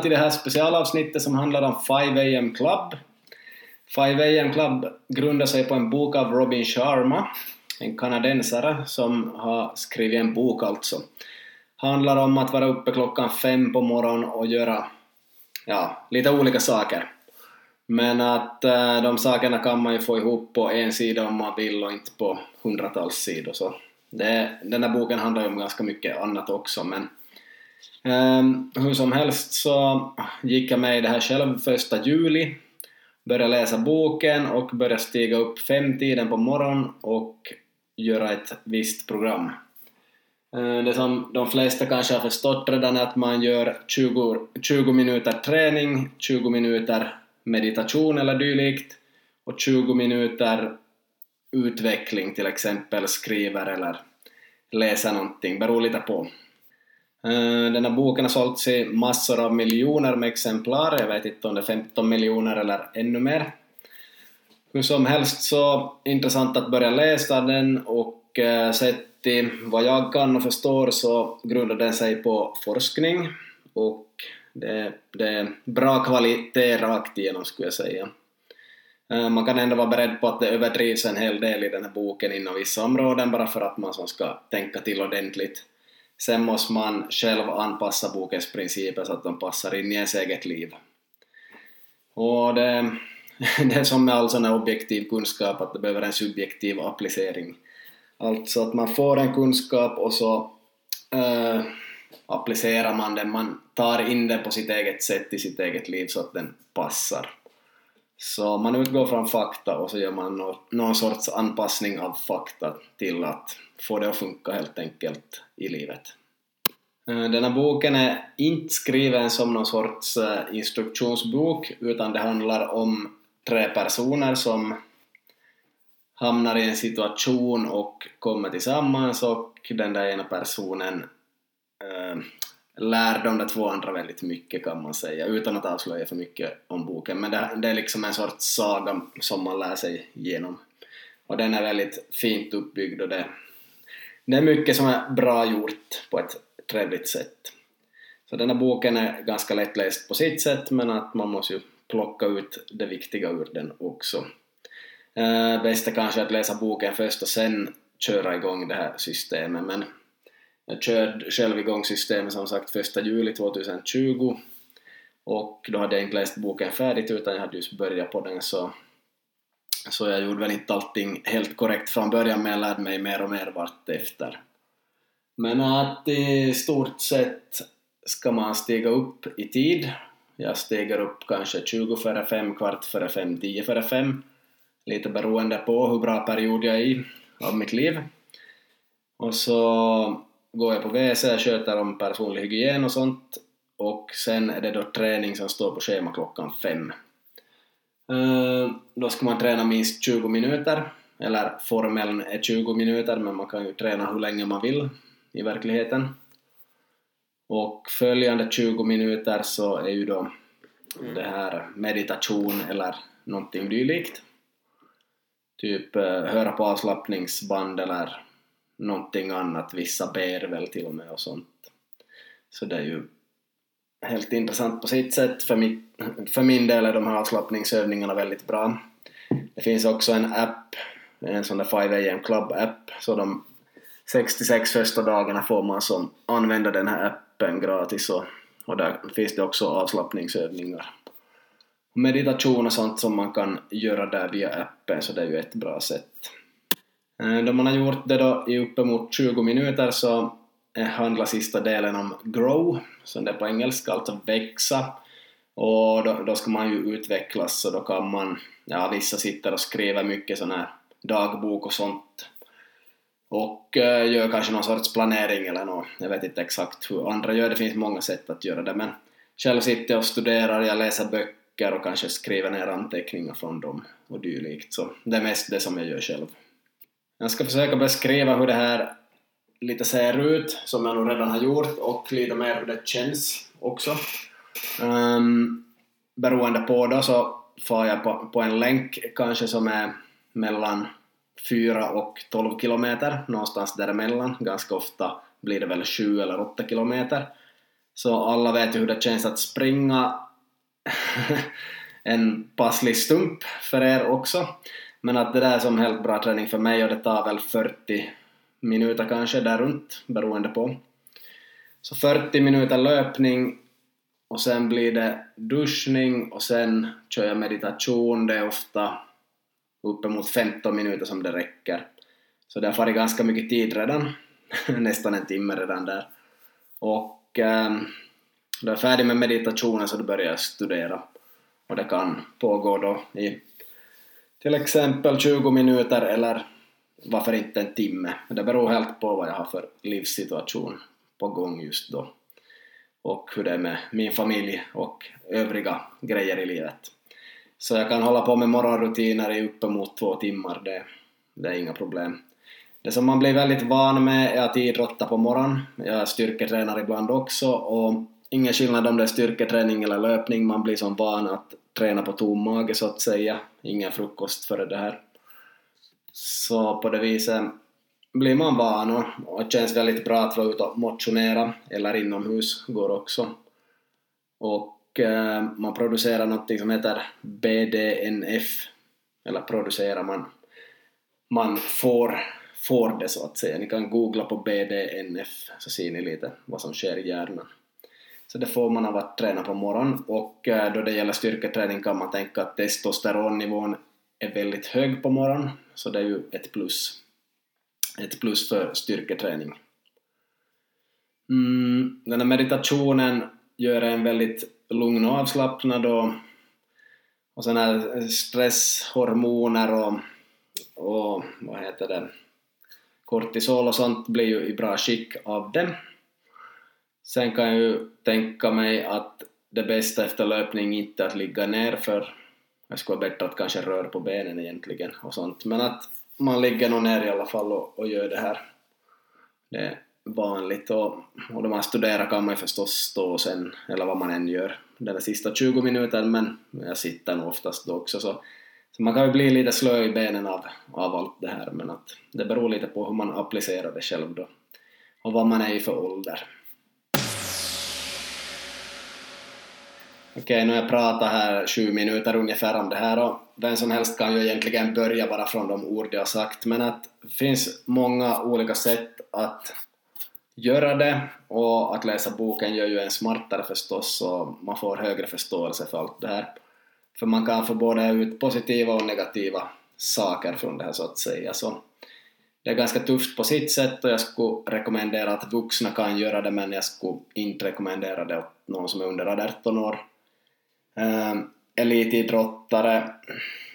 Välkomna till det här specialavsnittet som handlar om 5am Club. 5am Club grundar sig på en bok av Robin Sharma, en kanadensare som har skrivit en bok alltså. Handlar om att vara uppe klockan fem på morgonen och göra ja, lite olika saker. Men att äh, de sakerna kan man ju få ihop på en sida om man vill och inte på hundratals sidor. Så det, den här boken handlar ju om ganska mycket annat också men Ehm, hur som helst så gick jag med i det här själv första juli började läsa boken och började stiga upp femtiden på morgonen och göra ett visst program. Ehm, det som de flesta kanske har förstått redan är att man gör 20, 20 minuter träning, 20 minuter meditation eller dylikt och 20 minuter utveckling, till exempel skriver eller läser någonting, beror lite på. Eh, den här boken har sålts i massor av miljoner med exemplar, jag vet inte om det är 15 miljoner eller ännu mer. Hur som helst så intressant att börja läsa den och eh, sett till vad jag kan och förstår så grundar den sig på forskning och det, det är bra kvalitet rakt igenom skulle jag säga. Eh, man kan ändå vara beredd på att det överdrivs en hel del i den här boken inom vissa områden bara för att man som ska tänka till ordentligt. Sen måste man själv anpassa bokens principer så att de passar in i ens eget liv. Och det, det är som med all sån här objektiv kunskap att det behöver en subjektiv applicering. Alltså att man får en kunskap och så äh, applicerar man den, man tar in den på sitt eget sätt i sitt eget liv så att den passar. Så man utgår från fakta och så gör man någon sorts anpassning av fakta till att få det att funka helt enkelt i livet. Eh, den här boken är inte skriven som någon sorts eh, instruktionsbok utan det handlar om tre personer som hamnar i en situation och kommer tillsammans och den där ena personen eh, lär de där två andra väldigt mycket kan man säga, utan att avslöja för mycket om boken. Men det, det är liksom en sorts saga som man lär sig genom. Och den är väldigt fint uppbyggd och det, det är mycket som är bra gjort på ett trevligt sätt. Så den här boken är ganska lättläst på sitt sätt men att man måste ju plocka ut det viktiga ur den också. Eh, bäst är kanske att läsa boken först och sen köra igång det här systemet men jag körde själv igång systemet som sagt 1 juli 2020 och då hade jag inte läst boken färdigt utan jag hade just börjat på den så, så jag gjorde väl inte allting helt korrekt från början men jag lärde mig mer och mer vart efter. Men att i stort sett ska man stiga upp i tid. Jag stiger upp kanske 20 före 5, kvart före 5, 10 före 5. Lite beroende på hur bra period jag är i av mitt liv. Och så går jag på WC, sköter om personlig hygien och sånt och sen är det då träning som står på schema klockan fem. Uh, då ska man träna minst 20 minuter, eller formeln är 20 minuter men man kan ju träna hur länge man vill i verkligheten. Och följande 20 minuter så är ju då mm. det här meditation eller någonting dylikt. Typ uh, höra på avslappningsband eller någonting annat, vissa ber väl till och med och sånt. Så det är ju helt intressant på sitt sätt. För, mitt, för min del är de här avslappningsövningarna väldigt bra. Det finns också en app, en sån där 5am Club app, så de 66 första dagarna får man som använda den här appen gratis och, och där finns det också avslappningsövningar. Meditation och sånt som man kan göra där via appen så det är ju ett bra sätt. Eh, då man har gjort det då i uppemot 20 minuter så eh, handlar sista delen om grow, som det är på engelska, alltså växa. Och då, då, ska man ju utvecklas så då kan man, ja vissa sitter och skriver mycket sån här dagbok och sånt. Och eh, gör kanske någon sorts planering eller något, jag vet inte exakt hur andra gör, det finns många sätt att göra det men själv sitter jag och studerar, jag läser böcker och kanske skriver ner anteckningar från dem och dylikt så det är mest det som jag gör själv. Jag ska försöka beskriva hur det här lite ser ut, som jag nog redan har gjort, och lite mer hur det känns också. Um, beroende på då så får jag på, på en länk kanske som är mellan 4 och 12 kilometer, någonstans däremellan. Ganska ofta blir det väl 7 eller 8 kilometer. Så alla vet ju hur det känns att springa en passlig stump för er också. Men att det där är som helt bra träning för mig och det tar väl 40 minuter kanske där runt beroende på. Så 40 minuter löpning och sen blir det duschning och sen kör jag meditation, det är ofta uppemot 15 minuter som det räcker. Så det har farit ganska mycket tid redan, nästan en timme redan där. Och eh, då är jag färdig med meditationen så då börjar jag studera. Och det kan pågå då i till exempel 20 minuter eller varför inte en timme. Det beror helt på vad jag har för livssituation på gång just då och hur det är med min familj och övriga grejer i livet. Så jag kan hålla på med morgonrutiner i uppemot två timmar, det, det är inga problem. Det som man blir väldigt van med är att idrotta på morgonen. Jag styrketränar ibland också och ingen skillnad om det är styrketräning eller löpning, man blir som van att träna på tom mage så att säga, ingen frukost före det här. Så på det viset blir man van och, och det känns väldigt bra att vara ute och motionera, eller inomhus går också. Och eh, man producerar något som heter BDNF, eller producerar man, man får, får det så att säga. Ni kan googla på BDNF så ser ni lite vad som sker i hjärnan. Så det får man av att träna på morgonen och eh, då det gäller styrketräning kan man tänka att testosteronnivån är väldigt hög på morgonen, så det är ju ett plus ett plus för styrketräning. Mm, den här meditationen gör en väldigt lugn och avslappnad och, och sådana här stresshormoner och, och vad heter det, kortisol och sånt blir ju i bra skick av det. Sen kan jag ju tänka mig att det bästa efter löpning inte är att ligga ner för jag skulle vara bättre att kanske röra på benen egentligen och sånt. Men att man ligger nog ner i alla fall och, och gör det här. Det är vanligt. Och, och då man studerar kan man ju förstås stå sen, eller vad man än gör, den där sista 20 minuterna men jag sitter nog oftast då också. Så, så man kan ju bli lite slö i benen av, av allt det här. Men att det beror lite på hur man applicerar det själv då. Och vad man är i för ålder. Okej, nu har jag pratat här sju minuter ungefär om det här och vem som helst kan ju egentligen börja bara från de ord jag har sagt men att det finns många olika sätt att göra det och att läsa boken gör ju en smartare förstås och man får högre förståelse för allt det här. För man kan få både ut positiva och negativa saker från det här så att säga. Så det är ganska tufft på sitt sätt och jag skulle rekommendera att vuxna kan göra det men jag skulle inte rekommendera det åt någon som är under 18 år Ehm, elitidrottare,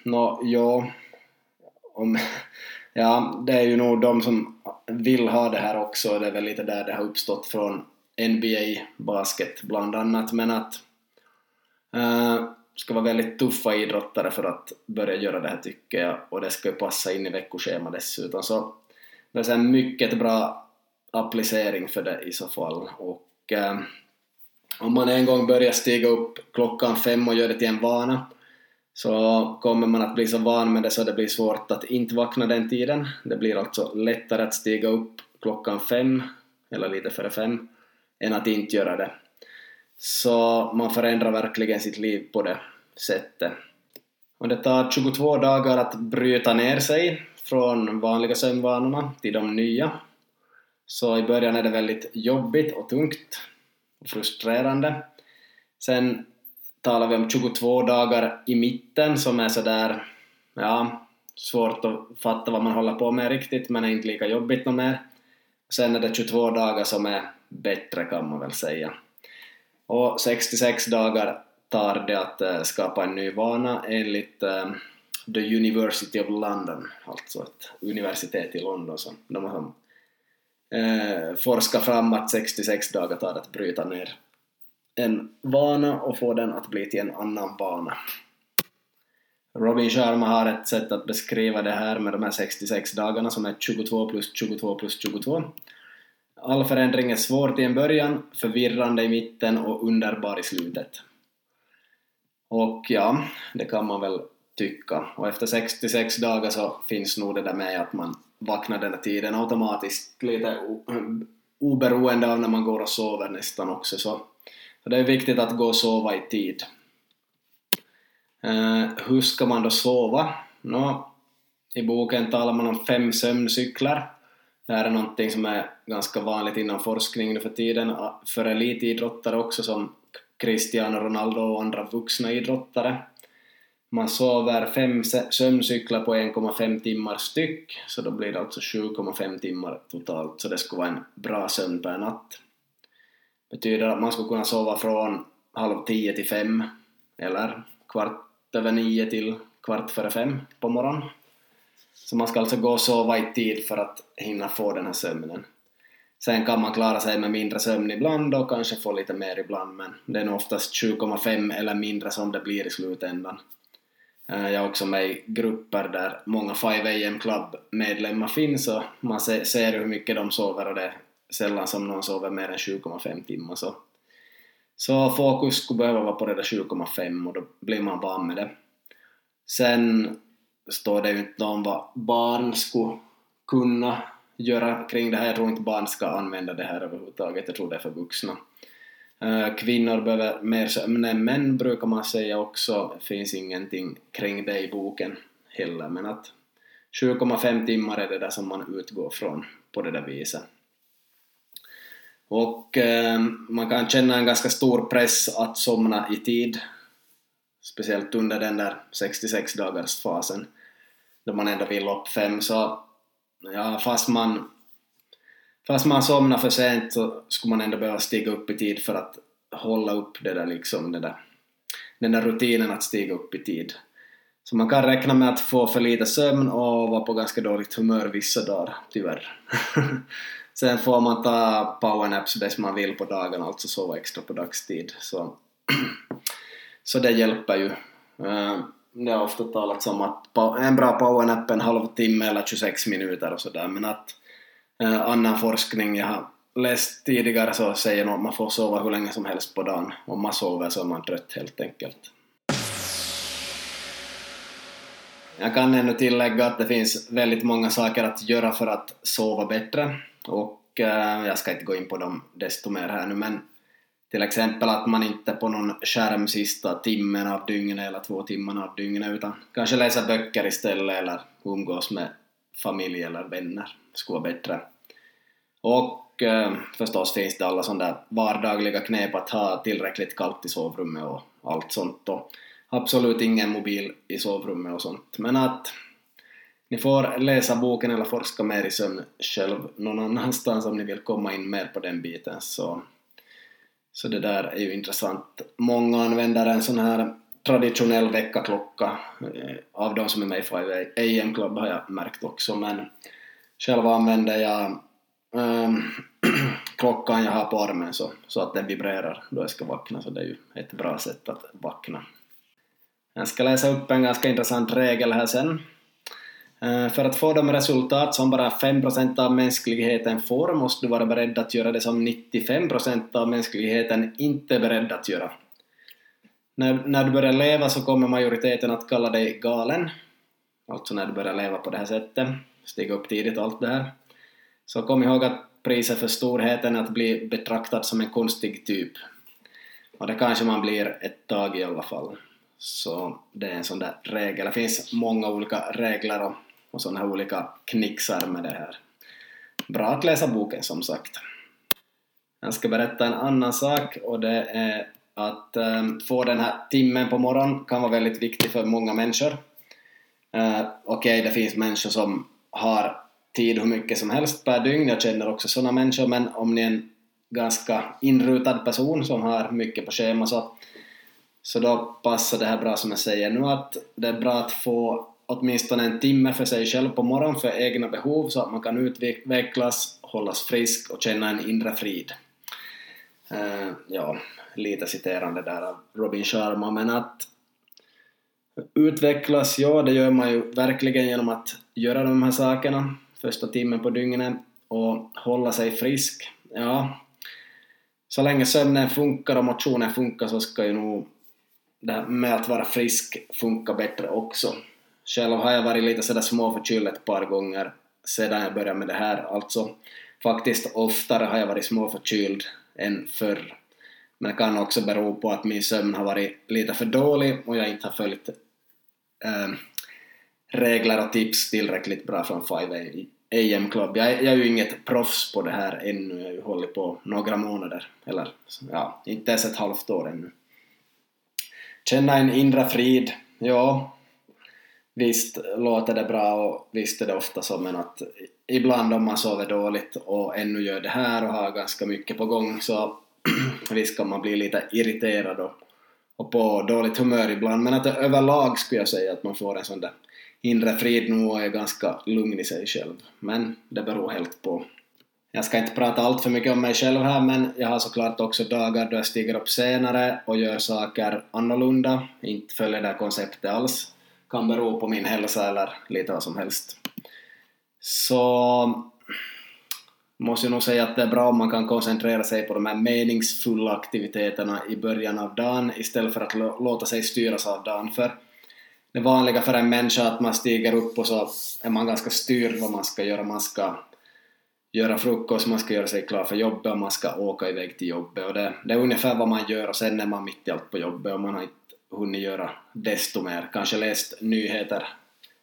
nå, jo, om, ja, det är ju nog de som vill ha det här också, det är väl lite där det har uppstått från NBA basket bland annat, men att uh, ska vara väldigt tuffa idrottare för att börja göra det här tycker jag, och det ska ju passa in i veckoschema dessutom, så det är en mycket bra applicering för det i så fall, och uh, om man en gång börjar stiga upp klockan fem och gör det till en vana så kommer man att bli så van med det så det blir svårt att inte vakna den tiden. Det blir alltså lättare att stiga upp klockan fem, eller lite före fem, än att inte göra det. Så man förändrar verkligen sitt liv på det sättet. Och det tar 22 dagar att bryta ner sig från vanliga sömnvanorna till de nya. Så i början är det väldigt jobbigt och tungt frustrerande. Sen talar vi om 22 dagar i mitten som är sådär, ja, svårt att fatta vad man håller på med riktigt men är inte lika jobbigt något mer. Sen är det 22 dagar som är bättre kan man väl säga. Och 66 dagar tar det att eh, skapa en ny vana enligt eh, The University of London, alltså ett universitet i London som de har eh, forska fram att 66 dagar tar att bryta ner en vana och få den att bli till en annan vana. Robin Sharma har ett sätt att beskriva det här med de här 66 dagarna som är 22 plus 22 plus 22. All förändring är svår till en början, förvirrande i mitten och underbar i slutet. Och ja, det kan man väl tycka. Och efter 66 dagar så finns nog det där med att man vaknar den här tiden automatiskt lite oberoende av när man går och sover nästan också så så det är viktigt att gå och sova i tid. Uh, hur ska man då sova? Nå, I boken talar man om fem sömncykler. Det här är någonting som är ganska vanligt inom forskning nu för tiden, för elitidrottare också som Cristiano Ronaldo och andra vuxna idrottare. Man sover fem sömncyklar på 1,5 timmar styck, så då blir det alltså 7,5 timmar totalt, så det skulle vara en bra sömn per natt. Betyder att man skulle kunna sova från halv tio till fem, eller kvart över nio till kvart före fem på morgonen. Så man ska alltså gå och sova i tid för att hinna få den här sömnen. Sen kan man klara sig med mindre sömn ibland och kanske få lite mer ibland men det är nog oftast 7,5 eller mindre som det blir i slutändan. Eh, jag är också med i grupper där många 5am Club medlemmar finns och man ser hur mycket de sover och det är sällan som någon sover mer än 7,5 timmar så, så fokus skulle behöva vara på det där 7,5 och då blir man van med det. Sen står det ju inte om vad barn skulle kunna göra kring det här. Jag tror inte barn ska använda det här överhuvudtaget, jag tror det är för vuxna. Eh, kvinnor behöver mer sömn än män brukar man säga också, finns ingenting kring det i boken heller, men att 7,5 timmar är det där som man utgår från på det där viset. Och eh, man kan känna en ganska stor press att somna i tid, speciellt under den där 66 dagars fasen då man ändå vill upp fem så ja, fast man fast man somnar för sent så skulle man ändå behöva stiga upp i tid för att hålla upp det där liksom, det där, den där rutinen att stiga upp i tid. Så man kan räkna med att få för lite sömn och vara på ganska dåligt humör vissa dagar, tyvärr. Sen får man ta powernaps bäst man vill på dagen, alltså sova extra på dagstid. Så, så det hjälper ju. Eh, det har ofta talats om att en bra powernap en halvtimme eller 26 minuter och sådär, men att Eh, annan forskning jag har läst tidigare så säger att man får sova hur länge som helst på dagen. Om man sover så är man trött helt enkelt. Jag kan ännu tillägga att det finns väldigt många saker att göra för att sova bättre och eh, jag ska inte gå in på dem desto mer här nu men till exempel att man inte på någon skärm sista timmen av dygnet eller två timmarna av dygnet utan kanske läsa böcker istället eller umgås med familj eller vänner skulle vara bättre. Och eh, förstås finns det alla sådana där vardagliga knep att ha tillräckligt kallt i sovrummet och allt sånt och absolut ingen mobil i sovrummet och sånt men att ni får läsa boken eller forska mer i sömn själv någon annanstans om ni vill komma in mer på den biten så så det där är ju intressant. Många använder en sån här traditionell väckarklocka eh, av de som är med i 5 AM Club har jag märkt också men själv använder jag ähm, klockan jag har på armen så, så att den vibrerar då jag ska vakna så det är ju ett bra sätt att vakna. Jag ska läsa upp en ganska intressant regel här sen Äh, för att få de resultat som bara 5% av mänskligheten får måste du vara beredd att göra det som 95% av mänskligheten inte är beredd att göra. När, när du börjar leva så kommer majoriteten att kalla dig galen, alltså när du börjar leva på det här sättet, stiga upp tidigt och allt det här. Så kom ihåg att priset för storheten är att bli betraktad som en konstig typ. Och det kanske man blir ett tag i alla fall. Så det är en sån där regel. Det finns många olika regler och och sådana här olika knixar med det här. Bra att läsa boken som sagt. Jag ska berätta en annan sak och det är att um, få den här timmen på morgonen kan vara väldigt viktig för många människor. Uh, Okej, okay, det finns människor som har tid hur mycket som helst per dygn, jag känner också sådana människor, men om ni är en ganska inrutad person som har mycket på schema så, så då passar det här bra som jag säger nu att det är bra att få åtminstone en timme för sig själv på morgonen för egna behov så att man kan utvecklas, hållas frisk och känna en inre frid. Uh, ja, lite citerande där av Robin Sharma, men att utvecklas, ja det gör man ju verkligen genom att göra de här sakerna första timmen på dygnet och hålla sig frisk. Ja, så länge sömnen funkar och motionen funkar så ska ju nog det här med att vara frisk funka bättre också. Själv har jag varit lite sådär småförkyld ett par gånger sedan jag började med det här, alltså faktiskt oftare har jag varit småförkyld än förr. Men det kan också bero på att min sömn har varit lite för dålig och jag inte har följt eh, regler och tips tillräckligt bra från 5 AM Club. Jag, jag är ju inget proffs på det här ännu, jag har ju hållit på några månader, eller ja, inte ens ett halvt år ännu. Känna en inre frid, ja, visst låter det bra och visst är det ofta så men att ibland om man sover dåligt och ännu gör det här och har ganska mycket på gång så visst kan man bli lite irriterad och, och på dåligt humör ibland men att överlag skulle jag säga att man får en sån där inre frid nu och är ganska lugn i sig själv. Men det beror helt på. Jag ska inte prata allt för mycket om mig själv här men jag har såklart också dagar då jag stiger upp senare och gör saker annorlunda, inte följer det här konceptet alls. Kan bero på min hälsa eller lite vad som helst. Så måste jag nog säga att det är bra om man kan koncentrera sig på de här meningsfulla aktiviteterna i början av dagen istället för att låta sig styras av dagen. För det vanliga för en människa att man stiger upp och så är man ganska styrd vad man ska göra. Man ska göra frukost, man ska göra sig klar för jobbet och man ska åka iväg till jobbet. Och det, det är ungefär vad man gör och sen är man mitt i allt på jobbet och man har inte hunnit göra desto mer. Kanske läst nyheter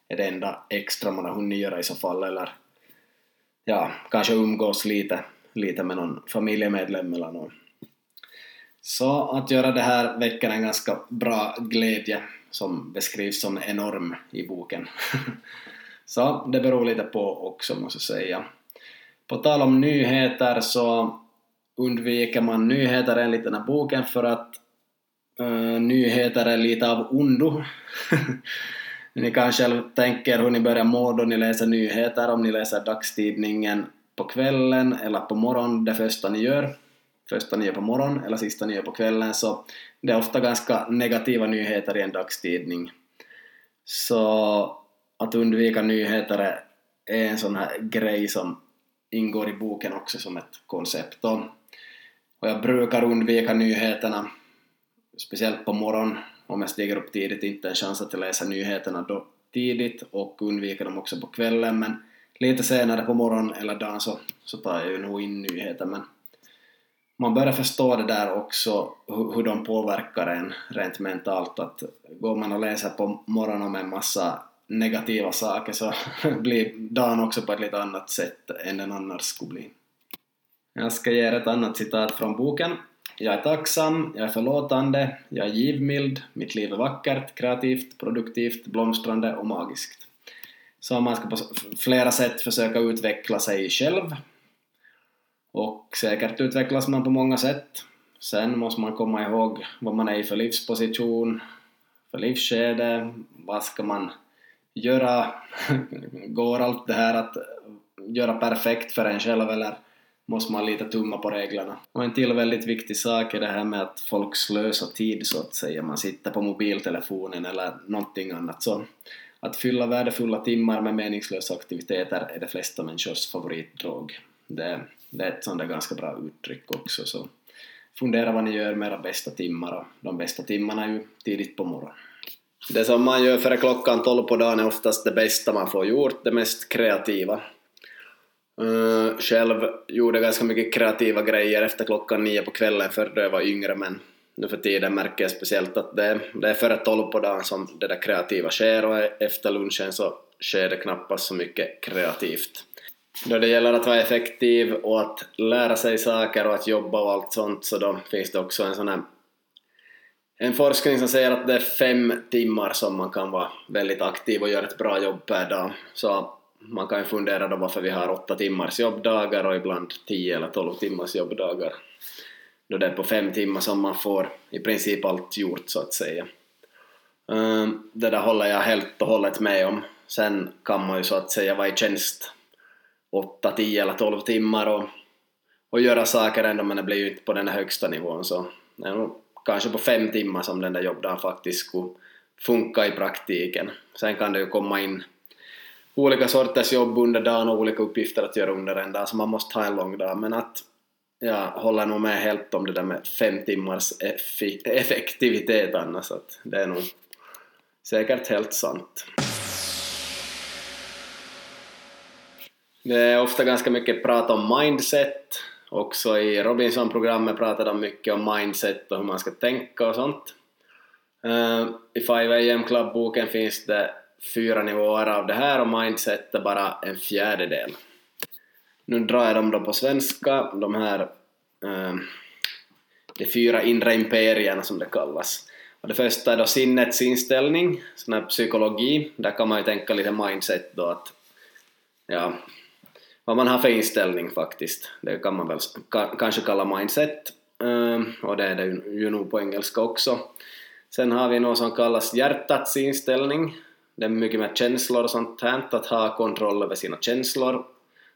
är det enda extra man har hunnit göra i så fall eller ja, kanske umgås lite, lite med någon familjemedlem eller någon. Så att göra det här väcker en ganska bra glädje som beskrivs som enorm i boken. så det beror lite på också måste jag säga. På tal om nyheter så undviker man nyheter enligt den här boken för att uh, nyheter är lite av ondo. ni kan själv tänka er hur ni börjar må då ni läser nyheter, om ni läser dagstidningen på kvällen eller på morgonen, det första ni gör första ni gör på morgonen eller sista ni gör på kvällen så det är ofta ganska negativa nyheter i en dagstidning. Så att undvika nyheter är en sån här grej som ingår i boken också som ett koncept. Och jag brukar undvika nyheterna, speciellt på morgonen om jag stiger upp tidigt, inte en chans att läsa nyheterna då tidigt och undvika dem också på kvällen men lite senare på morgonen eller dagen så, så tar jag ju nog in nyheter men man börjar förstå det där också, hur, hur de påverkar en rent mentalt. Att går man och läser på morgonen om en massa negativa saker så blir dagen också på ett lite annat sätt än den annars skulle bli. Jag ska ge er ett annat citat från boken. Jag är tacksam, jag är förlåtande, jag är givmild, mitt liv är vackert, kreativt, produktivt, blomstrande och magiskt. Så man ska på flera sätt försöka utveckla sig själv och säkert utvecklas man på många sätt. Sen måste man komma ihåg vad man är i för livsposition, för livsskede, vad ska man göra? Går allt det här att göra perfekt för en själv eller måste man lite tumma på reglerna? Och en till väldigt viktig sak är det här med att folk slösar tid så att säga. Man sitter på mobiltelefonen eller någonting annat. Så att fylla värdefulla timmar med meningslösa aktiviteter är de flesta människors favoritdrog. Det det är ett sånt där ganska bra uttryck också, så fundera vad ni gör med era bästa timmar och de bästa timmarna är ju tidigt på morgonen. Det som man gör före klockan 12 på dagen är oftast det bästa man får gjort, det mest kreativa. Uh, själv gjorde jag ganska mycket kreativa grejer efter klockan nio på kvällen förr då jag var yngre men nu för tiden märker jag speciellt att det, det är före 12 på dagen som det där kreativa sker och efter lunchen så sker det knappast så mycket kreativt då det gäller att vara effektiv och att lära sig saker och att jobba och allt sånt så då finns det också en sån här en forskning som säger att det är fem timmar som man kan vara väldigt aktiv och göra ett bra jobb per dag. Så man kan ju fundera då varför vi har åtta timmars jobbdagar och ibland tio eller tolv timmars jobbdagar. Då det är på fem timmar som man får i princip allt gjort så att säga. Ehm, det där håller jag helt och hållet med om. Sen kan man ju så att säga vara i tjänst 8, 10 eller 12 timmar och, och göra saker ändå men det blir ju inte på den högsta nivån så det är nog kanske på fem timmar som den där jobbdagen faktiskt skulle funka i praktiken. Sen kan det ju komma in olika sorters jobb under dagen och olika uppgifter att göra under en dag så man måste ha en lång dag men att jag håller nog med helt om det där med fem timmars effektivitet annars att det är nog säkert helt sant. Det är ofta ganska mycket prat om mindset Också i Robinson-programmet pratade de mycket om mindset och hur man ska tänka och sånt. Uh, I 5am Club-boken finns det fyra nivåer av det här och mindset är bara en fjärdedel. Nu drar jag dem då på svenska, de här eh, de fyra inre imperierna som det kallas. Och det första är då sinnets inställning, sån här psykologi, där kan man ju tänka lite mindset då att ja, vad man har för inställning faktiskt. Det kan man väl kanske kalla mindset, eh, och det är det ju nog på engelska också. Sen har vi något som kallas hjärtats inställning. Det är mycket med känslor och sånt här, att ha kontroll över sina känslor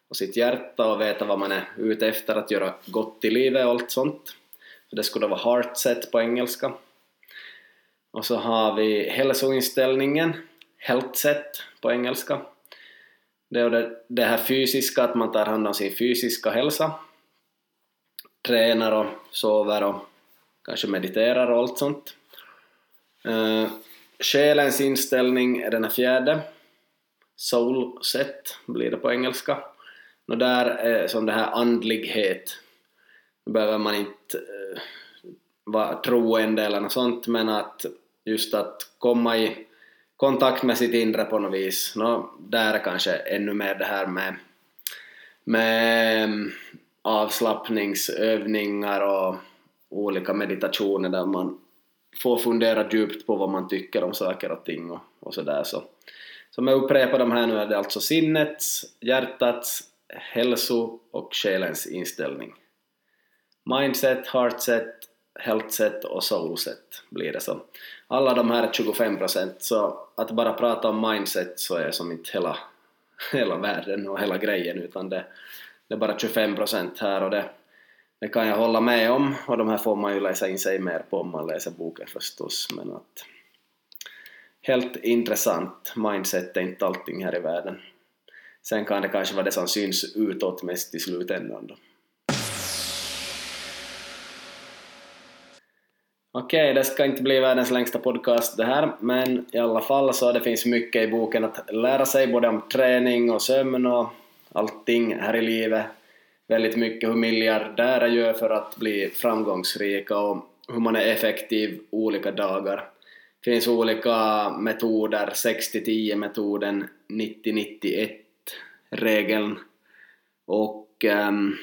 och sitt hjärta och veta vad man är ute efter, att göra gott i livet och allt sånt. Så det skulle vara heartset på engelska. Och så har vi hälsoinställningen, healthset på engelska. Det är det, det här fysiska, att man tar hand om sin fysiska hälsa. Tränar och sover och kanske mediterar och allt sånt. Eh, Själens inställning är den fjärde. fjärde. Soulset blir det på engelska. Och där är som det här andlighet. Då behöver man inte eh, vara troende eller något sånt, men att just att komma i kontakt med sitt inre på något vis. No, där är kanske ännu mer det här med, med eh, avslappningsövningar och olika meditationer där man får fundera djupt på vad man tycker om saker och ting och, och sådär. Så, som jag upprepar de här nu är det alltså sinnets, hjärtats, hälso och själens inställning. Mindset, heartset, healthset och soulset blir det så alla de här är 25 procent, så att bara prata om mindset så är som inte hela, hela världen och hela grejen, utan det, det är bara 25 procent här och det, det kan jag hålla med om, och de här får man ju läsa in sig mer på om man läser boken förstås, men att helt intressant, mindset är inte allting här i världen. Sen kan det kanske vara det som syns utåt mest i slutändan då. Okej, det ska inte bli världens längsta podcast det här, men i alla fall så det finns mycket i boken att lära sig, både om träning och sömn och allting här i livet. Väldigt mycket hur miljardärer gör för att bli framgångsrika och hur man är effektiv olika dagar. Det finns olika metoder, 60-10 metoden, 90-91 regeln och ehm,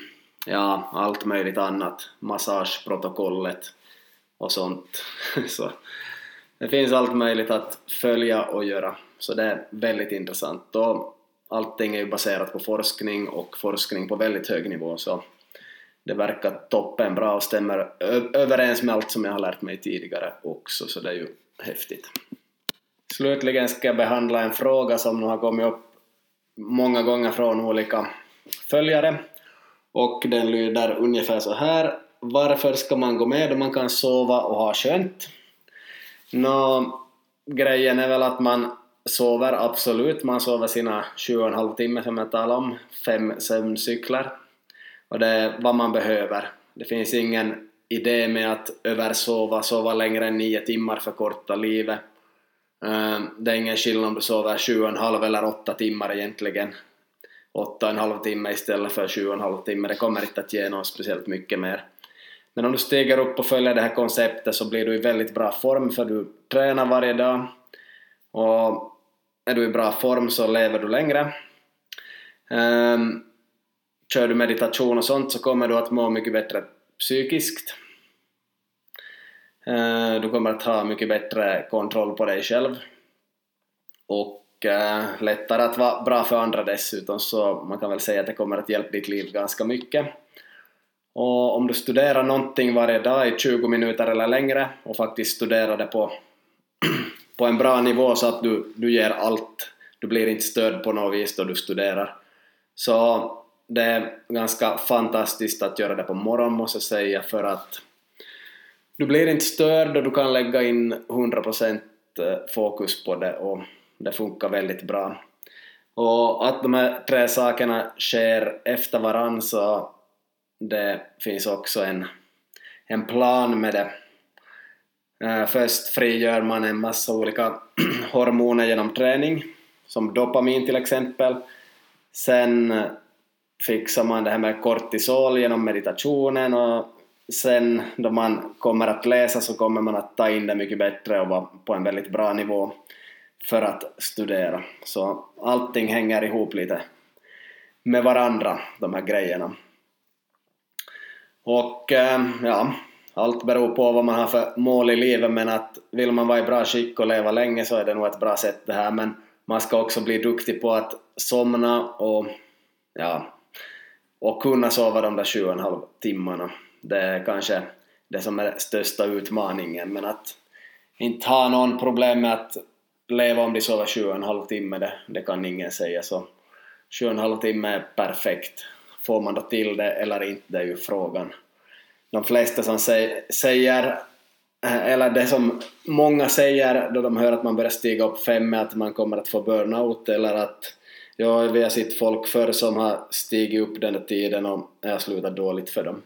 ja, allt möjligt annat, massageprotokollet och sånt. så det finns allt möjligt att följa och göra, så det är väldigt intressant. Och allting är ju baserat på forskning och forskning på väldigt hög nivå, så det verkar toppen bra och stämmer överens med allt som jag har lärt mig tidigare också, så det är ju häftigt. Slutligen ska jag behandla en fråga som nu har kommit upp många gånger från olika följare och den lyder ungefär så här varför ska man gå med om man kan sova och ha skönt? Nå, grejen är väl att man sover absolut, man sover sina sju och en halv timme som jag talade om, fem sömncykler. Och det är vad man behöver. Det finns ingen idé med att översova, sova längre än nio timmar för korta livet. Eh, det är ingen skillnad om du sover sju och en halv eller åtta timmar egentligen. Åtta och en halv timme istället för sju och en halv timme, det kommer inte att ge något speciellt mycket mer. Men om du stiger upp och följer det här konceptet så blir du i väldigt bra form för du tränar varje dag och är du i bra form så lever du längre. Um, kör du meditation och sånt så kommer du att må mycket bättre psykiskt. Uh, du kommer att ha mycket bättre kontroll på dig själv och uh, lättare att vara bra för andra dessutom så man kan väl säga att det kommer att hjälpa ditt liv ganska mycket. Och om du studerar någonting varje dag i 20 minuter eller längre och faktiskt studerar det på, på en bra nivå så att du, du ger allt, du blir inte störd på något vis då du studerar. Så det är ganska fantastiskt att göra det på morgonen måste jag säga för att du blir inte störd och du kan lägga in 100% eh, fokus på det och det funkar väldigt bra. Och att de här tre sakerna sker efter varandra så det finns också en, en plan med det. Eh, först frigör man en massa olika hormoner genom träning, som dopamin till exempel. Sen fixar man det här med kortisol genom meditationen och sen då man kommer att läsa så kommer man att ta in det mycket bättre och vara på en väldigt bra nivå för att studera. Så allting hänger ihop lite med varandra, de här grejerna. Och eh, ja, allt beror på vad man har för mål i livet men att vill man vara i bra skick och leva länge så är det nog ett bra sätt det här men man ska också bli duktig på att somna och ja, och kunna sova de där sju och en halv timmarna. Det är kanske det som är största utmaningen men att inte ha någon problem med att leva om de sover sju och en halv timme, det, det kan ingen säga så sju och en halv timme är perfekt. Får man då till det eller inte, det är ju frågan. De flesta som säger, eh, eller det som många säger då de hör att man börjar stiga upp fem är att man kommer att få burnout eller att ja, vi har sett folk förr som har stigit upp den där tiden och det har slutat dåligt för dem.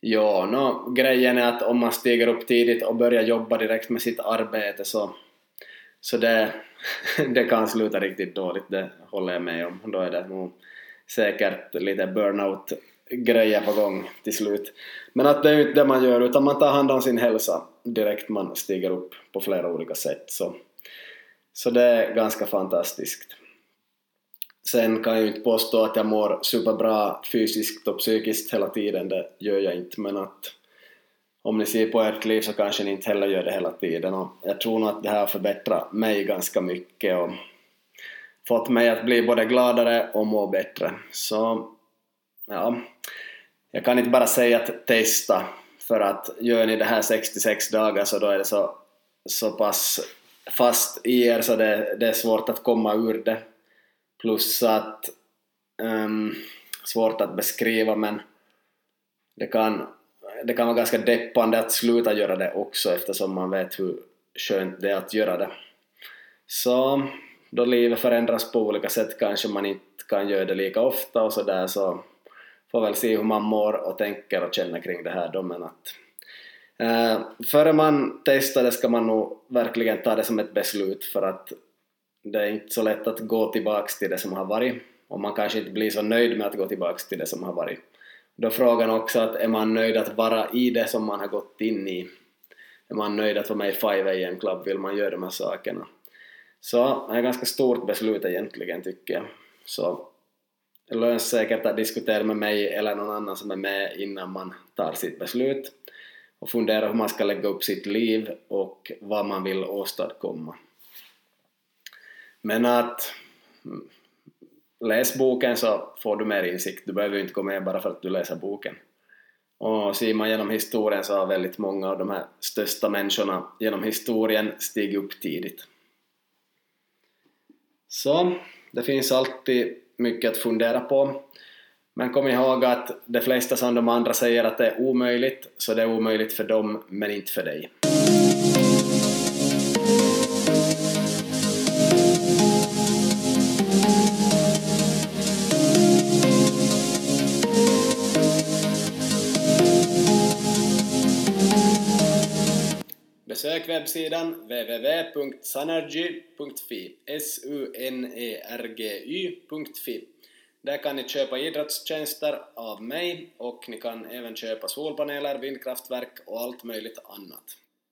Ja, no, grejen är att om man stiger upp tidigt och börjar jobba direkt med sitt arbete så, så det, det kan sluta riktigt dåligt, det håller jag med om. Då är det nog säkert lite burnout grejer på gång till slut. Men att det är ju inte det man gör, utan man tar hand om sin hälsa direkt man stiger upp på flera olika sätt. Så, så det är ganska fantastiskt. Sen kan jag ju inte påstå att jag mår superbra fysiskt och psykiskt hela tiden, det gör jag inte, men att om ni ser på ert liv så kanske ni inte heller gör det hela tiden och jag tror nog att det här har förbättrat mig ganska mycket och fått mig att bli både gladare och må bättre. Så ja, jag kan inte bara säga att testa för att gör ni det här 66 dagar så då är det så, så pass fast i er så det, det är svårt att komma ur det. Plus att um, svårt att beskriva men det kan, det kan vara ganska deppande att sluta göra det också eftersom man vet hur skönt det är att göra det. Så då livet förändras på olika sätt kanske man inte kan göra det lika ofta och sådär så får väl se hur man mår och tänker och känner kring det här då men att eh, före man testar det ska man nog verkligen ta det som ett beslut för att det är inte så lätt att gå tillbaks till det som har varit och man kanske inte blir så nöjd med att gå tillbaks till det som har varit. Då är frågan också att är man nöjd att vara i det som man har gått in i? Är man nöjd att vara med i 5 AM Club? Vill man göra de här sakerna? Så det är ett ganska stort beslut egentligen tycker jag. Så det lönar säkert att diskutera med mig eller någon annan som är med innan man tar sitt beslut och fundera hur man ska lägga upp sitt liv och vad man vill åstadkomma. Men att mm, läs boken så får du mer insikt, du behöver ju inte gå med bara för att du läser boken. Och ser man genom historien så har väldigt många av de här största människorna genom historien stigit upp tidigt. Så det finns alltid mycket att fundera på. Men kom ihåg att de flesta som de andra säger att det är omöjligt, så det är omöjligt för dem, men inte för dig. Besök webbsidan www.sunergy.fi S-U-N-E-R-G-Y.fi Där kan ni köpa idrottstjänster av mig och ni kan även köpa solpaneler, vindkraftverk och allt möjligt annat.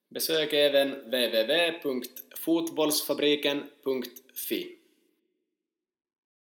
Besök även www.fotbollsfabriken.fi